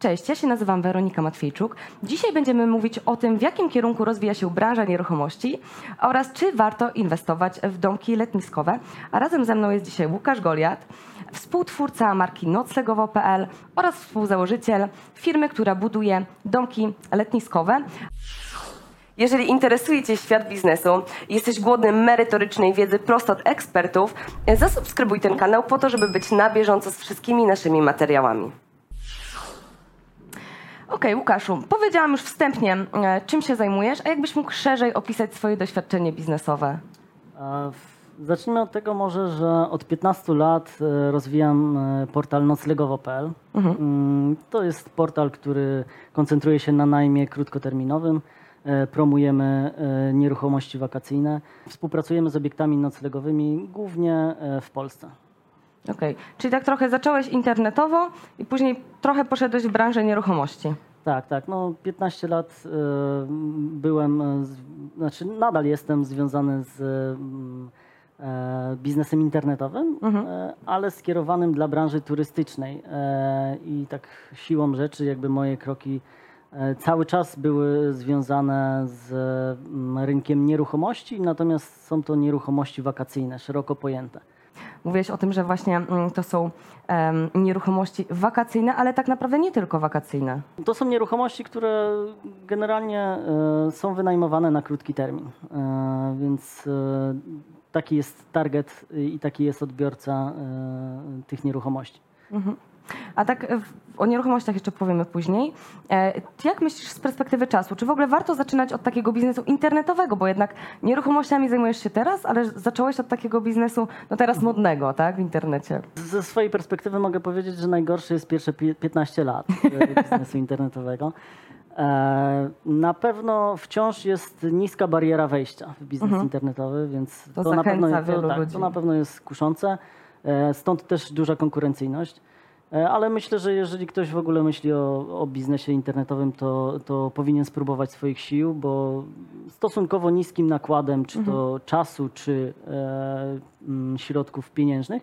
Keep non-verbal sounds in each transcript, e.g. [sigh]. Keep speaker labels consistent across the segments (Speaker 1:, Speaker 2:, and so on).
Speaker 1: Cześć, ja się nazywam Weronika Matwiejczuk. Dzisiaj będziemy mówić o tym, w jakim kierunku rozwija się branża nieruchomości oraz czy warto inwestować w domki letniskowe. A razem ze mną jest dzisiaj Łukasz Goliat, współtwórca marki noclegowo.pl oraz współzałożyciel firmy, która buduje domki letniskowe. Jeżeli interesuje Cię świat biznesu jesteś głodny merytorycznej wiedzy prosto od ekspertów, zasubskrybuj ten kanał po to, żeby być na bieżąco z wszystkimi naszymi materiałami. Okej, Łukaszu, powiedziałam już wstępnie, e, czym się zajmujesz, a jakbyś mógł szerzej opisać swoje doświadczenie biznesowe?
Speaker 2: W- Zacznijmy od tego może, że od 15 lat e, rozwijam e, portal noclegowo.pl. Mm, To jest portal, który koncentruje się na najmie krótkoterminowym. E, Promujemy e, nieruchomości wakacyjne. Współpracujemy z obiektami noclegowymi głównie e, w Polsce.
Speaker 1: Okej, czyli tak trochę zacząłeś internetowo i później trochę poszedłeś w branżę nieruchomości.
Speaker 2: Tak, tak. No 15 lat e, byłem, z, znaczy nadal jestem związany z e, biznesem internetowym, e, ale skierowanym dla branży turystycznej. I tak siłą rzeczy jakby moje kroki cały czas były związane z mm, rynkiem nieruchomości, natomiast są to nieruchomości wakacyjne, szeroko pojęte.
Speaker 1: Mówiłeś o tym, że właśnie mm, to są nieruchomości wakacyjne, ale tak naprawdę nie tylko wakacyjne.
Speaker 2: To są nieruchomości, które generalnie e, są wynajmowane na krótki termin, e, więc e, taki jest target i taki jest odbiorca tych nieruchomości.
Speaker 1: A tak e, o nieruchomościach jeszcze powiemy później. E, Jak myślisz z perspektywy czasu? Czy w ogóle warto zaczynać od takiego biznesu internetowego? Bo jednak nieruchomościami zajmujesz się teraz, ale zacząłeś od takiego biznesu, no teraz modnego, tak, w internecie.
Speaker 2: Ze swojej perspektywy mogę powiedzieć, że najgorsze jest pierwsze pi- 15 lat [laughs] biznesu internetowego. E, Na pewno wciąż jest niska bariera wejścia w biznes internetowy, więc
Speaker 1: Mhm. To
Speaker 2: to, na pewno, to, tak, to na pewno jest kuszące. Stąd też duża konkurencyjność. E, Ale myślę, że jeżeli ktoś w ogóle myśli o, o biznesie internetowym, to, to powinien spróbować swoich sił, bo stosunkowo niskim nakładem, czy to
Speaker 1: Mhm.
Speaker 2: czasu, czy e, mm, środków pieniężnych,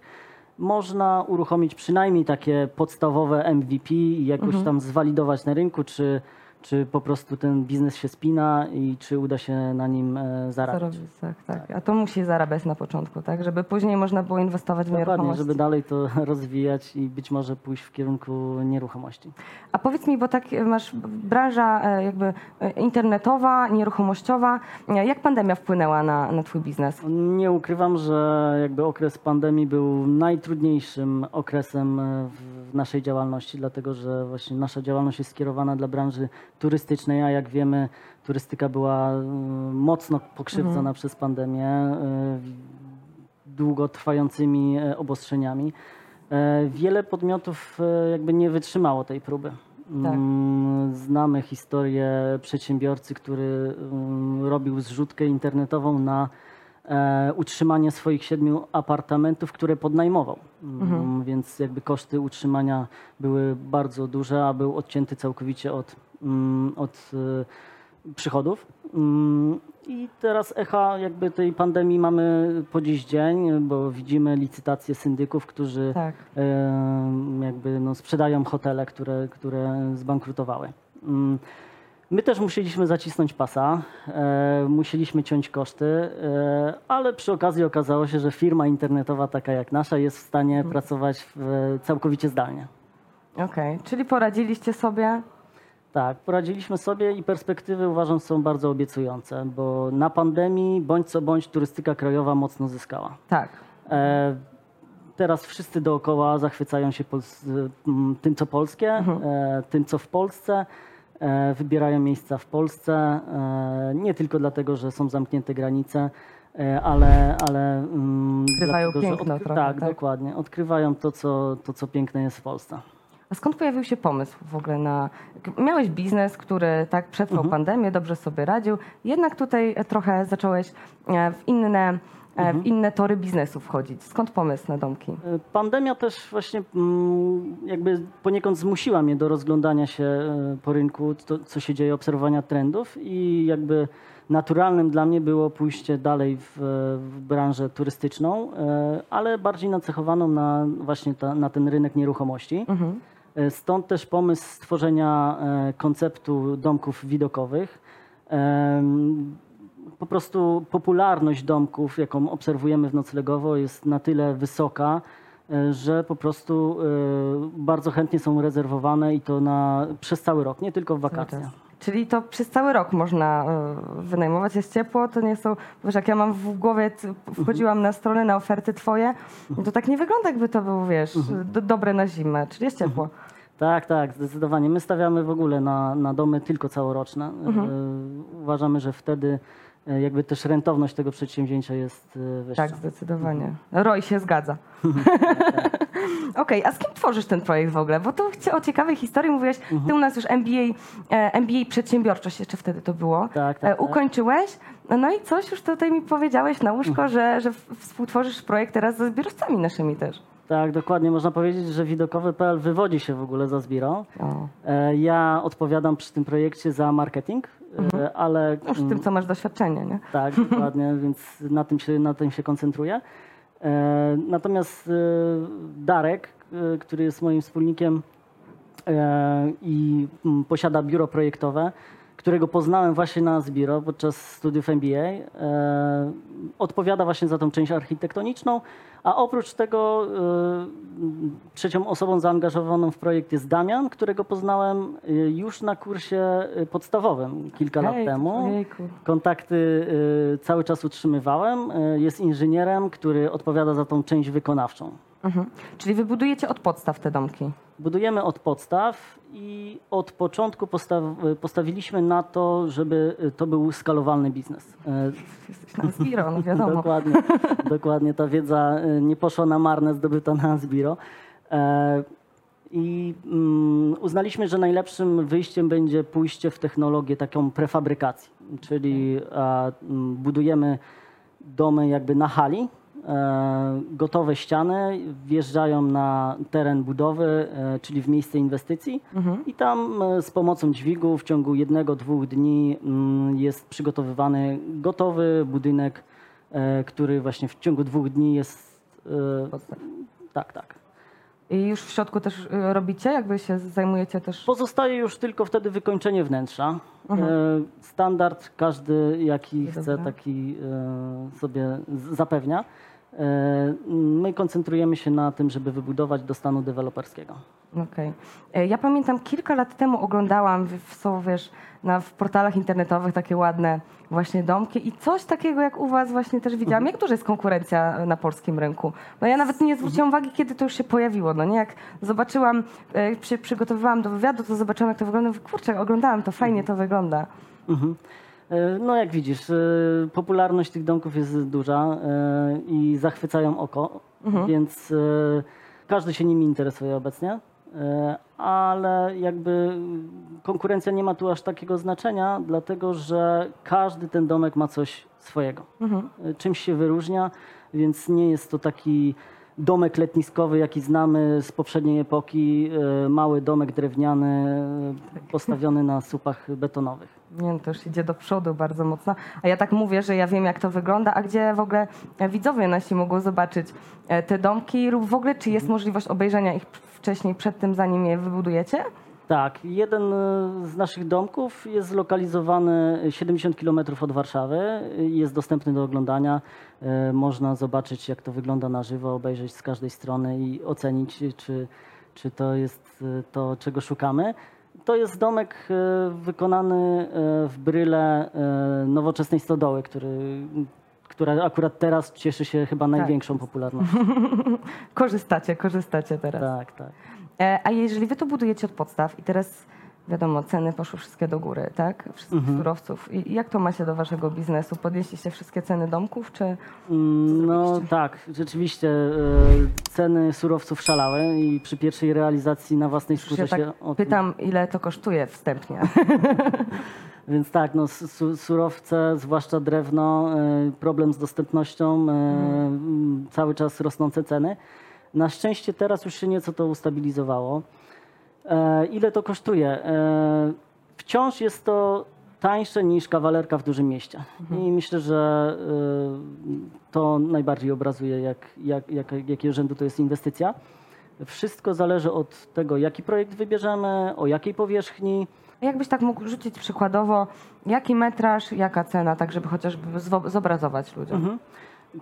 Speaker 2: można uruchomić przynajmniej takie podstawowe MVP i jakoś
Speaker 1: Mhm.
Speaker 2: tam zwalidować na rynku, czy, czy po prostu ten biznes się spina i czy uda się na nim e, zarabiać.
Speaker 1: Zarobić, tak, tak. A to musi zarabiać na początku, tak? Żeby później można było inwestować w
Speaker 2: Dokładnie,
Speaker 1: nieruchomości.
Speaker 2: żeby dalej to [laughs] rozwijać i być może pójść w kierunku nieruchomości.
Speaker 1: A powiedz mi, bo tak e, masz branża e, jakby internetowa, nieruchomościowa. Jak pandemia wpłynęła na, na twój biznes?
Speaker 2: Nie ukrywam, że jakby okres pandemii był najtrudniejszym okresem w naszej działalności, dlatego że właśnie nasza działalność jest skierowana dla branży turystycznej, a jak wiemy, turystyka była e, mocno pokrzywdzona przez pandemię e, długotrwającymi e, obostrzeniami. E, Wiele podmiotów jakby nie wytrzymało tej próby.
Speaker 1: Tak.
Speaker 2: Mm, Znamy historię przedsiębiorcy, który mm, robił zrzutkę internetową na utrzymanie swoich siedmiu apartamentów, które podnajmował. Mm, Więc jakby koszty utrzymania były bardzo duże, a był odcięty całkowicie od, mm, od e, przychodów. Mm, I teraz echa jakby tej pandemii mamy po dziś dzień, bo widzimy licytacje syndyków, którzy
Speaker 1: Tak.
Speaker 2: em, jakby no, sprzedają hotele, które, które zbankrutowały. My też musieliśmy zacisnąć pasa, e, musieliśmy ciąć koszty, e, ale przy okazji okazało się, że firma internetowa taka jak nasza jest w stanie pracować w, całkowicie zdalnie.
Speaker 1: Okej, czyli poradziliście sobie.
Speaker 2: Tak, poradziliśmy sobie i perspektywy uważam są bardzo obiecujące, bo na pandemii bądź co bądź turystyka krajowa mocno zyskała.
Speaker 1: Tak.
Speaker 2: E, teraz wszyscy dookoła zachwycają się tym, co polskie, e, tym, co w Polsce. E, wybierają miejsca w Polsce, e, nie tylko dlatego, że są zamknięte granice, e, ale, ale mm,
Speaker 1: Odkrywają
Speaker 2: dlatego, że
Speaker 1: piękno trochę,
Speaker 2: tak,
Speaker 1: tak?
Speaker 2: dokładnie. Odkrywają to co, to, co piękne jest w Polsce.
Speaker 1: A skąd pojawił się pomysł w ogóle na. Miałeś biznes, który tak przetrwał
Speaker 2: Mhm.
Speaker 1: pandemię, dobrze sobie radził, jednak tutaj trochę zacząłeś w inne. W inne tory biznesu wchodzić. Skąd pomysł na domki?
Speaker 2: E, Pandemia też właśnie mm, jakby poniekąd zmusiła mnie do rozglądania się e, po rynku, to, co się dzieje, obserwowania trendów i jakby naturalnym dla mnie było pójście dalej w, w branżę turystyczną, e, ale bardziej nacechowaną na właśnie ta, na ten rynek nieruchomości.
Speaker 1: Mhm.
Speaker 2: E, Stąd też pomysł stworzenia e, konceptu domków widokowych. Po prostu popularność domków, jaką obserwujemy w Noclegowo, jest na tyle wysoka, e, że po prostu e, bardzo chętnie są rezerwowane i to na, przez cały rok, nie tylko w wakacje.
Speaker 1: Czyli to przez cały rok można y, wynajmować. Jest ciepło, to nie są. Wiesz, jak ja mam w głowie, wchodziłam na stronę, na oferty twoje, to tak nie wygląda, jakby to było, wiesz, do, dobre na zimę. Czyli jest ciepło.
Speaker 2: Tak, tak, zdecydowanie. My stawiamy w ogóle na, na domy tylko całoroczne.
Speaker 1: Mhm.
Speaker 2: E, Uważamy, że wtedy e, jakby też rentowność tego przedsięwzięcia jest e, wyższa.
Speaker 1: Tak, zdecydowanie. Roy się zgadza. [laughs] [laughs] Okej, a z kim tworzysz ten projekt w ogóle? Bo tu o ciekawej historii mówiłeś, ty u nas już MBA, e, MBA przedsiębiorczość jeszcze wtedy to było.
Speaker 2: Tak, tak,
Speaker 1: E,
Speaker 2: tak.
Speaker 1: Ukończyłeś, no i coś już tutaj mi powiedziałeś na łóżko,
Speaker 2: Mhm.
Speaker 1: że, że współtworzysz projekt teraz ze zbiorowcami naszymi też.
Speaker 2: Tak, dokładnie. Można powiedzieć, że widokowy.pl wywodzi się w ogóle za Zbiro. E, Ja odpowiadam przy tym projekcie za marketing, e, ale
Speaker 1: Już w tym, co masz doświadczenie, nie?
Speaker 2: Tak, [laughs] dokładnie, więc na tym się, na tym się koncentruję. E, natomiast e, Darek, który jest moim wspólnikiem i mm, posiada biuro projektowe, którego poznałem właśnie na Zbiro podczas studiów MBA, e, odpowiada właśnie za tą część architektoniczną, a oprócz tego e, trzecią osobą zaangażowaną w projekt jest Damian, którego poznałem e, już na kursie podstawowym kilka lat temu.
Speaker 1: ojejku.
Speaker 2: Kontakty cały czas utrzymywałem. Jest inżynierem, który odpowiada za tą część wykonawczą.
Speaker 1: Mhm. Czyli wybudujecie od podstaw te domki.
Speaker 2: Budujemy od podstaw i od początku postaw, postawiliśmy na to, żeby to był skalowalny biznes. [laughs]
Speaker 1: Jesteś na Zbiro, no wiadomo. [laughs]
Speaker 2: Dokładnie, dokładnie. Ta wiedza y, nie poszła na marne, zdobyta na Zbiro. E, I mm, uznaliśmy, że najlepszym wyjściem będzie pójście w technologię taką prefabrykacji, czyli e, budujemy domy jakby na hali, e, gotowe ściany wjeżdżają na teren budowy, e, czyli w miejsce inwestycji i tam e, z pomocą dźwigu w ciągu jednego, dwóch dni mm, jest przygotowywany gotowy budynek, e, który właśnie w ciągu dwóch dni jest... e,
Speaker 1: Podstaw.
Speaker 2: Tak, tak.
Speaker 1: I już w środku też y, robicie, jakby się zajmujecie też.
Speaker 2: Pozostaje już tylko wtedy wykończenie wnętrza. E, Standard każdy, jaki chce,
Speaker 1: Dobra.
Speaker 2: taki e, sobie zapewnia. E, My koncentrujemy się na tym, żeby wybudować do stanu deweloperskiego.
Speaker 1: Okej. E, Ja pamiętam kilka lat temu oglądałam, w, są, wiesz, na, w portalach internetowych takie ładne właśnie domki i coś takiego jak u was właśnie też widziałam. Jak duża jest konkurencja na polskim rynku? Bo ja nawet nie zwróciłam uwagi, kiedy to już się pojawiło. No nie, jak zobaczyłam, e, jak się przygotowywałam do wywiadu, to zobaczyłam, jak to wygląda. Mówię, Kurczę, oglądałam to, fajnie to wygląda.
Speaker 2: Mhm. E, No jak widzisz, popularność tych domków jest duża i zachwycają oko, więc e, każdy się nimi interesuje obecnie, ale jakby konkurencja nie ma tu aż takiego znaczenia, dlatego że każdy ten domek ma coś swojego. E, Czymś się wyróżnia, więc nie jest to taki domek letniskowy, jaki znamy z poprzedniej epoki, e, mały domek drewniany e, postawiony na słupach betonowych.
Speaker 1: Nie, to już idzie do przodu bardzo mocno. A ja tak mówię, że ja wiem, jak to wygląda, a gdzie w ogóle e, widzowie nasi mogą zobaczyć e, te domki lub w ogóle, czy jest możliwość obejrzenia ich wcześniej, przed tym, zanim je wybudujecie?
Speaker 2: Tak, jeden e, z naszych domków jest zlokalizowany 70 km od Warszawy. Jest dostępny do oglądania. E, Można zobaczyć, jak to wygląda na żywo, obejrzeć z każdej strony i ocenić, czy, czy to jest e, to, czego szukamy. To jest domek wykonany w bryle nowoczesnej stodoły, który, która akurat teraz cieszy się chyba największą popularnością. [laughs]
Speaker 1: Korzystacie, korzystacie teraz.
Speaker 2: Tak, tak.
Speaker 1: E, a jeżeli wy to budujecie od podstaw i teraz wiadomo, ceny poszły wszystkie do góry, tak? Wszystkich surowców. I jak to macie do waszego biznesu? Podnieśliście wszystkie ceny domków, czy...
Speaker 2: Mm, No tak, rzeczywiście e, ceny surowców szalały i przy pierwszej realizacji na własnej skórze
Speaker 1: ja
Speaker 2: się
Speaker 1: tak
Speaker 2: o tym-
Speaker 1: pytam, ile to kosztuje wstępnie. [laughs]
Speaker 2: Więc tak, no, su- su- surowce, zwłaszcza drewno, e, problem z dostępnością, e, mm, cały czas rosnące ceny. Na szczęście teraz już się nieco to ustabilizowało. E, Ile to kosztuje? E, Wciąż jest to tańsze niż kawalerka w dużym mieście. I myślę, że e, to najbardziej obrazuje, jak, jak, jak, jakiego rzędu to jest inwestycja. Wszystko zależy od tego, jaki projekt wybierzemy, o jakiej powierzchni.
Speaker 1: Jakbyś tak mógł rzucić przykładowo, jaki metraż, jaka cena, tak żeby chociażby zobrazować ludziom.
Speaker 2: Mhm.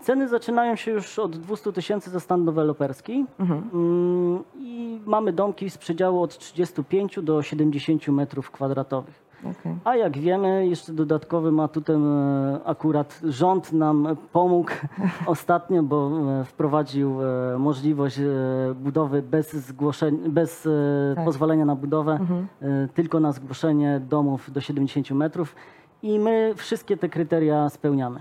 Speaker 2: Ceny zaczynają się już od 200 tysięcy za stan deweloperski
Speaker 1: Mhm.
Speaker 2: Mm, i mamy domki z przedziału od 35 do 70 metrów kwadratowych.
Speaker 1: Okej.
Speaker 2: A jak wiemy, jeszcze dodatkowym atutem akurat rząd nam pomógł [laughs] ostatnio, bo e, wprowadził e, możliwość e, budowy bez zgłoszenia, bez
Speaker 1: Tak.
Speaker 2: pozwolenia na budowę,
Speaker 1: Mhm.
Speaker 2: tylko na zgłoszenie domów do 70 metrów i my wszystkie te kryteria spełniamy.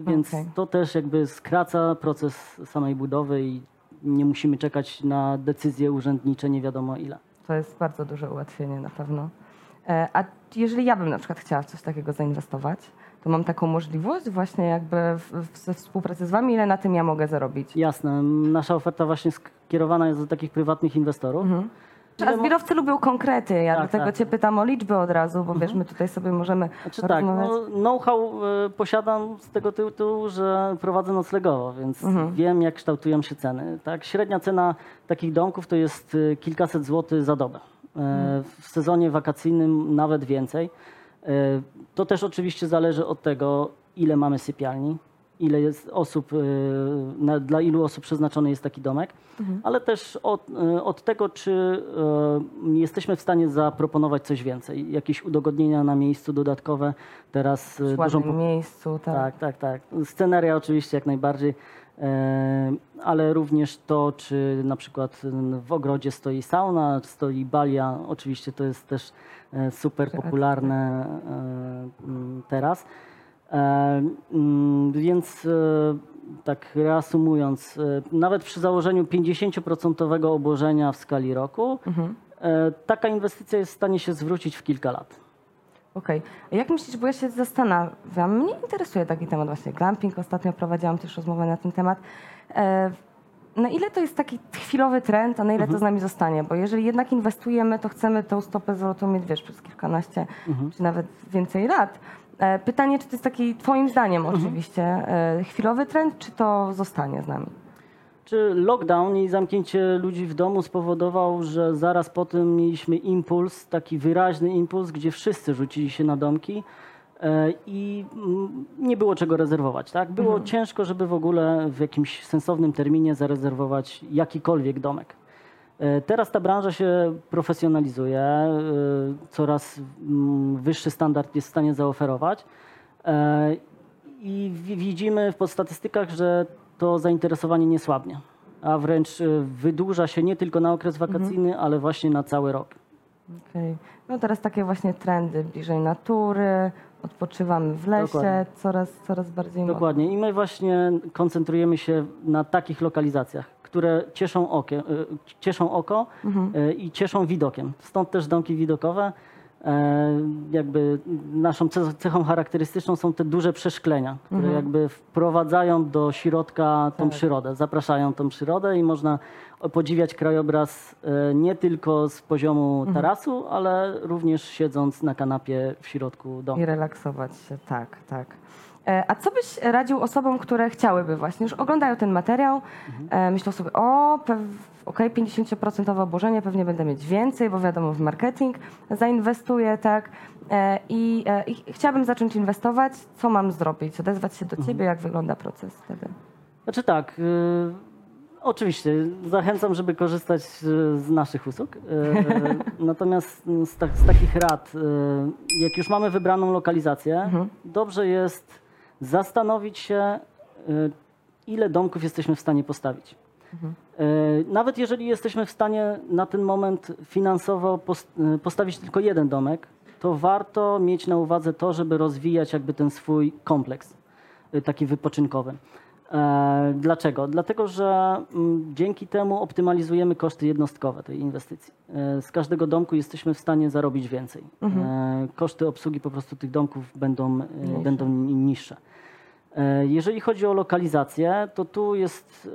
Speaker 2: Więc
Speaker 1: Okej.
Speaker 2: to też jakby skraca proces samej budowy i nie musimy czekać na decyzje urzędnicze nie wiadomo ile.
Speaker 1: To jest bardzo duże ułatwienie na pewno. E, A jeżeli ja bym na przykład chciała w coś takiego zainwestować, to mam taką możliwość właśnie jakby we współpracy z wami, ile na tym ja mogę zarobić.
Speaker 2: Jasne, nasza oferta właśnie skierowana jest do takich prywatnych inwestorów.
Speaker 1: Mhm. A zbiorowcy lubią konkrety, ja
Speaker 2: Tak,
Speaker 1: dlatego
Speaker 2: tak.
Speaker 1: cię pytam o liczby od razu, bo wiesz, my tutaj sobie możemy
Speaker 2: Znaczy tak, no, know-how e, posiadam z tego tytułu, że prowadzę noclegowo, więc
Speaker 1: Mhm.
Speaker 2: wiem jak kształtują się ceny. Tak, średnia cena takich domków to jest e, kilkaset złotych za dobę. E,
Speaker 1: Mhm.
Speaker 2: W sezonie wakacyjnym nawet więcej. To też oczywiście zależy od tego, ile mamy sypialni, ile jest osób, e, na, dla ilu osób przeznaczony jest taki domek,
Speaker 1: Mhm.
Speaker 2: ale też od, e, od tego, czy e, jesteśmy w stanie zaproponować coś więcej, jakieś udogodnienia na miejscu dodatkowe. Teraz
Speaker 1: w
Speaker 2: dużą
Speaker 1: miejscu, tak.
Speaker 2: tak, tak, tak. Sceneria oczywiście jak najbardziej, ale również to, czy na przykład w ogrodzie stoi sauna, stoi balia, oczywiście to jest też super popularne m, teraz. E, mm, Więc e, tak reasumując, e, nawet przy założeniu 50% obłożenia w skali roku,
Speaker 1: Mhm.
Speaker 2: taka inwestycja jest w stanie się zwrócić w kilka lat.
Speaker 1: Okej. A jak myślisz, bo ja się zastanawiam, mnie interesuje taki temat właśnie glamping, ostatnio prowadziłam też rozmowę na ten temat. Na ile to jest taki chwilowy trend, a na ile to z nami zostanie? Bo jeżeli jednak inwestujemy, to chcemy tą stopę zwrotu mieć, wiesz, przez kilkanaście czy nawet więcej lat. E, pytanie, czy to jest taki, twoim zdaniem oczywiście, e, chwilowy trend, czy to zostanie z nami?
Speaker 2: Czy lockdown i zamknięcie ludzi w domu spowodował, że zaraz po tym mieliśmy impuls, taki wyraźny impuls, gdzie wszyscy rzucili się na domki e, i nie było czego rezerwować. Tak? Było ciężko, żeby w ogóle w jakimś sensownym terminie zarezerwować jakikolwiek domek. E, Teraz ta branża się profesjonalizuje, e, coraz mm, wyższy standard jest w stanie zaoferować. E, I wi- widzimy po statystykach, że to zainteresowanie nie słabnie, a wręcz wydłuża się nie tylko na okres wakacyjny, ale właśnie na cały rok.
Speaker 1: Okej. No teraz takie właśnie trendy, bliżej natury, odpoczywamy w lesie,
Speaker 2: Dokładnie.
Speaker 1: coraz, coraz bardziej modne.
Speaker 2: Dokładnie. I my właśnie koncentrujemy się na takich lokalizacjach, które cieszą, okie, e, cieszą oko e, i cieszą widokiem. Stąd też domki widokowe. E, Jakby naszą ce- cechą charakterystyczną są te duże przeszklenia, które jakby wprowadzają do środka tą
Speaker 1: Tak.
Speaker 2: przyrodę, zapraszają tą przyrodę i można podziwiać krajobraz e, nie tylko z poziomu tarasu, ale również siedząc na kanapie w środku domu.
Speaker 1: I relaksować się, tak, tak. E, A co byś radził osobom, które chciałyby właśnie, już oglądają ten materiał, e, myślą sobie, o, okej, 50% obłożenie, pewnie będę mieć więcej, bo wiadomo, w marketing zainwestuję, tak, e, i, i chciałabym zacząć inwestować, co mam zrobić? Odezwać się do ciebie, jak wygląda proces wtedy?
Speaker 2: Znaczy tak, y, oczywiście zachęcam, żeby korzystać y, z naszych usług. Y, [laughs] natomiast z, tak, z takich rad, y, jak już mamy wybraną lokalizację, dobrze jest zastanowić się, y, ile domków jesteśmy w stanie postawić. Y, Nawet jeżeli jesteśmy w stanie na ten moment finansowo y, postawić tylko jeden domek, to warto mieć na uwadze to, żeby rozwijać jakby ten swój kompleks taki wypoczynkowy. E, Dlaczego? Dlatego, że mm, dzięki temu optymalizujemy koszty jednostkowe tej inwestycji. E, Z każdego domku jesteśmy w stanie zarobić więcej. E, Koszty obsługi po prostu tych domków będą, e, będą ni- niższe. Jeżeli chodzi o lokalizację, to tu jest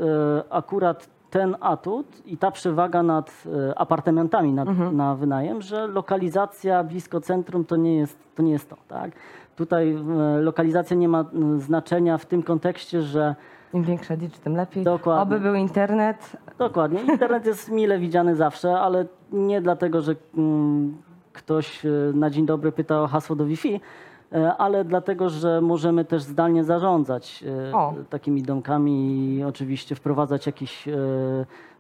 Speaker 2: akurat ten atut i ta przewaga nad apartamentami na, na wynajem, że lokalizacja blisko centrum to nie jest to. Nie jest to tak? Tutaj e, lokalizacja nie ma m, znaczenia w tym kontekście, że
Speaker 1: Im większa dzicz, tym lepiej.
Speaker 2: Dokładnie.
Speaker 1: Oby był internet.
Speaker 2: Dokładnie. Internet jest mile widziany zawsze, ale nie dlatego, że mm, ktoś e, na dzień dobry pyta o hasło do Wi-Fi, e, ale dlatego, że możemy też zdalnie zarządzać e,
Speaker 1: O.
Speaker 2: takimi domkami i oczywiście wprowadzać jakieś e,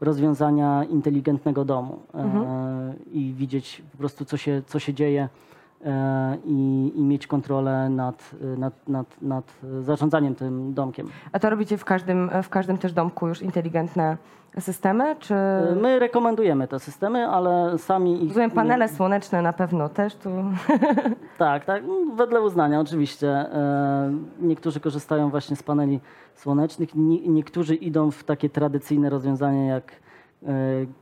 Speaker 2: rozwiązania inteligentnego domu e, i widzieć po prostu, co się, co się dzieje e, i, i mieć kontrolę nad, nad, nad, nad zarządzaniem tym domkiem.
Speaker 1: A to robicie w każdym, w każdym też domku już inteligentne systemy? Czy
Speaker 2: My rekomendujemy te systemy, ale sami ich.
Speaker 1: rozumiem, panele słoneczne na pewno też tu. [laughs]
Speaker 2: Tak, tak, wedle uznania oczywiście. E, Niektórzy korzystają właśnie z paneli słonecznych, nie- niektórzy idą w takie tradycyjne rozwiązania jak e,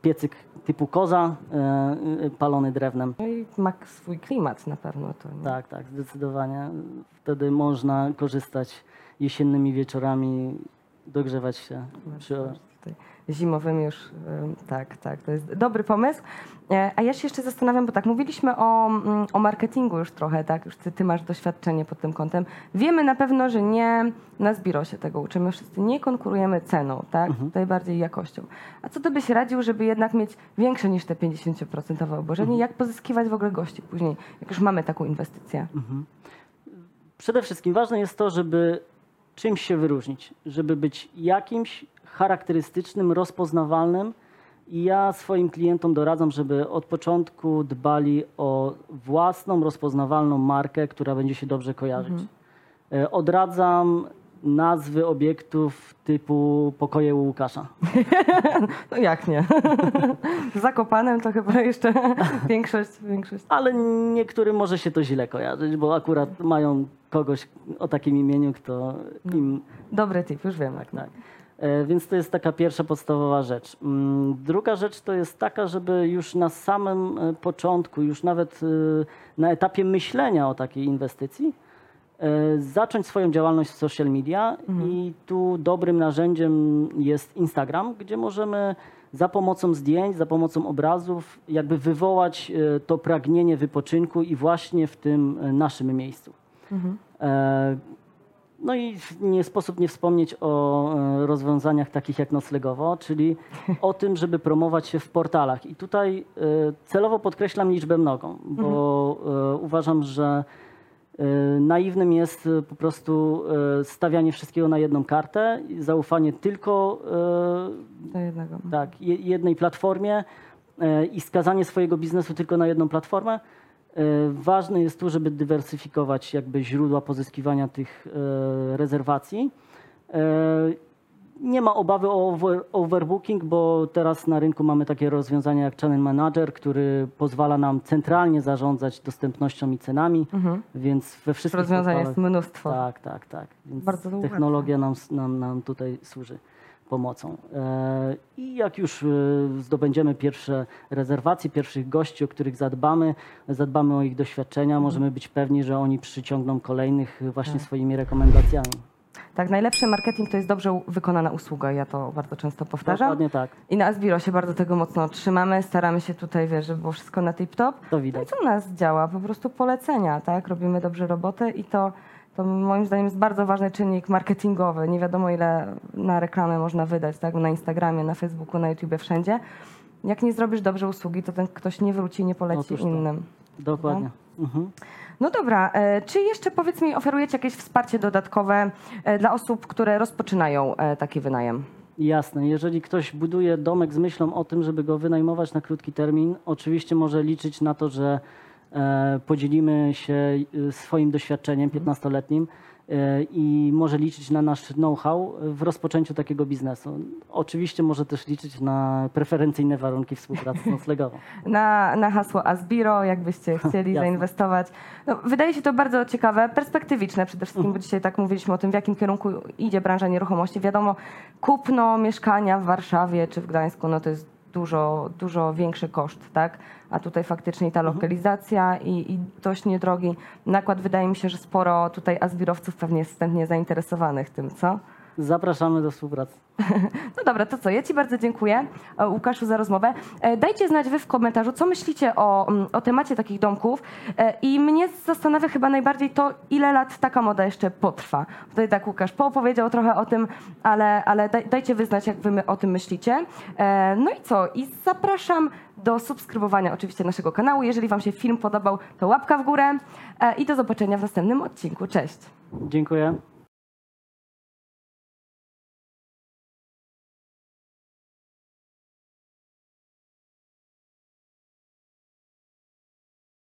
Speaker 2: piecyk typu koza, e, e, palony drewnem.
Speaker 1: No i ma swój klimat na pewno. To nie?
Speaker 2: Tak, tak, zdecydowanie. Wtedy można korzystać jesiennymi wieczorami, dogrzewać się przy,
Speaker 1: Tutaj Zimowymi już, tak, tak, to jest dobry pomysł. E, A ja się jeszcze zastanawiam, bo tak, mówiliśmy o, mm, o marketingu już trochę, tak, już ty, ty masz doświadczenie pod tym kątem. Wiemy na pewno, że nie na Zbiro się tego uczymy, wszyscy nie konkurujemy ceną, tak, tutaj bardziej jakością. A co ty byś radził, żeby jednak mieć większe niż te 50% obłożenie? Jak pozyskiwać w ogóle gości później, jak już mamy taką inwestycję?
Speaker 2: Przede wszystkim ważne jest to, żeby czymś się wyróżnić, żeby być jakimś charakterystycznym, rozpoznawalnym. I ja swoim klientom doradzam, żeby od początku dbali o własną, rozpoznawalną markę, która będzie się dobrze kojarzyć. E, Odradzam nazwy obiektów typu pokoje u Łukasza. [laughs]
Speaker 1: No jak nie? Zakopanem to chyba jeszcze [laughs] większość, większość.
Speaker 2: Ale niektórym może się to źle kojarzyć, bo akurat mają kogoś o takim imieniu, kto im
Speaker 1: Dobry tip, już wiem.
Speaker 2: Tak, tak. E, Więc to jest taka pierwsza podstawowa rzecz. Mm, Druga rzecz to jest taka, żeby już na samym e, początku, już nawet e, na etapie myślenia o takiej inwestycji, zacząć swoją działalność w social media i tu dobrym narzędziem jest Instagram, gdzie możemy za pomocą zdjęć, za pomocą obrazów jakby wywołać to pragnienie wypoczynku i właśnie w tym naszym miejscu. E, no i nie sposób nie wspomnieć o e, rozwiązaniach takich jak noclegowo, czyli o tym, żeby promować się w portalach. I tutaj e, celowo podkreślam liczbę mnogą, bo e, uważam, że naiwnym jest po prostu stawianie wszystkiego na jedną kartę, i zaufanie tylko
Speaker 1: Do jednego.
Speaker 2: tak, je- jednej platformie i skazanie swojego biznesu tylko na jedną platformę. E, Ważne jest tu, żeby dywersyfikować jakby źródła pozyskiwania tych e, rezerwacji. E, Nie ma obawy o over, overbooking, bo teraz na rynku mamy takie rozwiązania jak Channel Manager, który pozwala nam centralnie zarządzać dostępnością i cenami, więc we wszystkich
Speaker 1: Rozwiązań jest mnóstwo.
Speaker 2: tak, tak, tak. Więc
Speaker 1: Bardzo
Speaker 2: technologia nam, nam, nam tutaj służy pomocą. E, I jak już e, zdobędziemy pierwsze rezerwacje, pierwszych gości, o których zadbamy, zadbamy o ich doświadczenia, możemy być pewni, że oni przyciągną kolejnych właśnie swoimi rekomendacjami.
Speaker 1: Tak, najlepszy marketing to jest dobrze wykonana usługa. Ja to bardzo często powtarzam.
Speaker 2: Dokładnie tak.
Speaker 1: I na Asbiro się bardzo tego mocno trzymamy. Staramy się tutaj, wiesz, żeby było wszystko na tip-top.
Speaker 2: To
Speaker 1: No i
Speaker 2: widać.
Speaker 1: co u nas działa? Po prostu polecenia, tak? Robimy dobrze robotę i to, to moim zdaniem jest bardzo ważny czynnik marketingowy. Nie wiadomo ile na reklamę można wydać, tak? Na Instagramie, na Facebooku, na YouTubie, wszędzie. Jak nie zrobisz dobrze usługi, to ten ktoś nie wróci i nie poleci innym.
Speaker 2: Dokładnie. Mhm.
Speaker 1: No dobra, e, czy jeszcze powiedz mi, oferujecie jakieś wsparcie dodatkowe e, dla osób, które rozpoczynają e, taki wynajem?
Speaker 2: Jasne. Jeżeli ktoś buduje domek z myślą o tym, żeby go wynajmować na krótki termin, oczywiście może liczyć na to, że podzielimy się e, swoim doświadczeniem 15-letnim e, i może liczyć na nasz know-how w rozpoczęciu takiego biznesu. Oczywiście może też liczyć na preferencyjne warunki współpracy noclegową. [laughs]
Speaker 1: Na, na hasło Asbiro, jakbyście [laughs] chcieli zainwestować. No, wydaje się to bardzo ciekawe, perspektywiczne przede wszystkim, bo dzisiaj tak mówiliśmy o tym, w jakim kierunku idzie branża nieruchomości. Wiadomo, kupno mieszkania w Warszawie czy w Gdańsku, no to jest dużo, dużo większy koszt, tak? A tutaj faktycznie ta lokalizacja i, i dość niedrogi nakład. Wydaje mi się, że sporo tutaj Asbirowców pewnie jest wstępnie zainteresowanych tym, co?
Speaker 2: Zapraszamy do współpracy. [laughs]
Speaker 1: No dobra, to co? Ja Ci bardzo dziękuję, e, Łukaszu, za rozmowę. E, Dajcie znać Wy w komentarzu, co myślicie o, mm, o temacie takich domków. E, I mnie zastanawia chyba najbardziej to, ile lat taka moda jeszcze potrwa. Tutaj tak Łukasz poopowiedział trochę o tym, ale, ale daj, dajcie wyznać, jak Wy my- o tym myślicie. No i co? I zapraszam do subskrybowania oczywiście naszego kanału. Jeżeli Wam się film podobał, to łapka w górę. I do zobaczenia w następnym odcinku. Cześć!
Speaker 2: Dziękuję.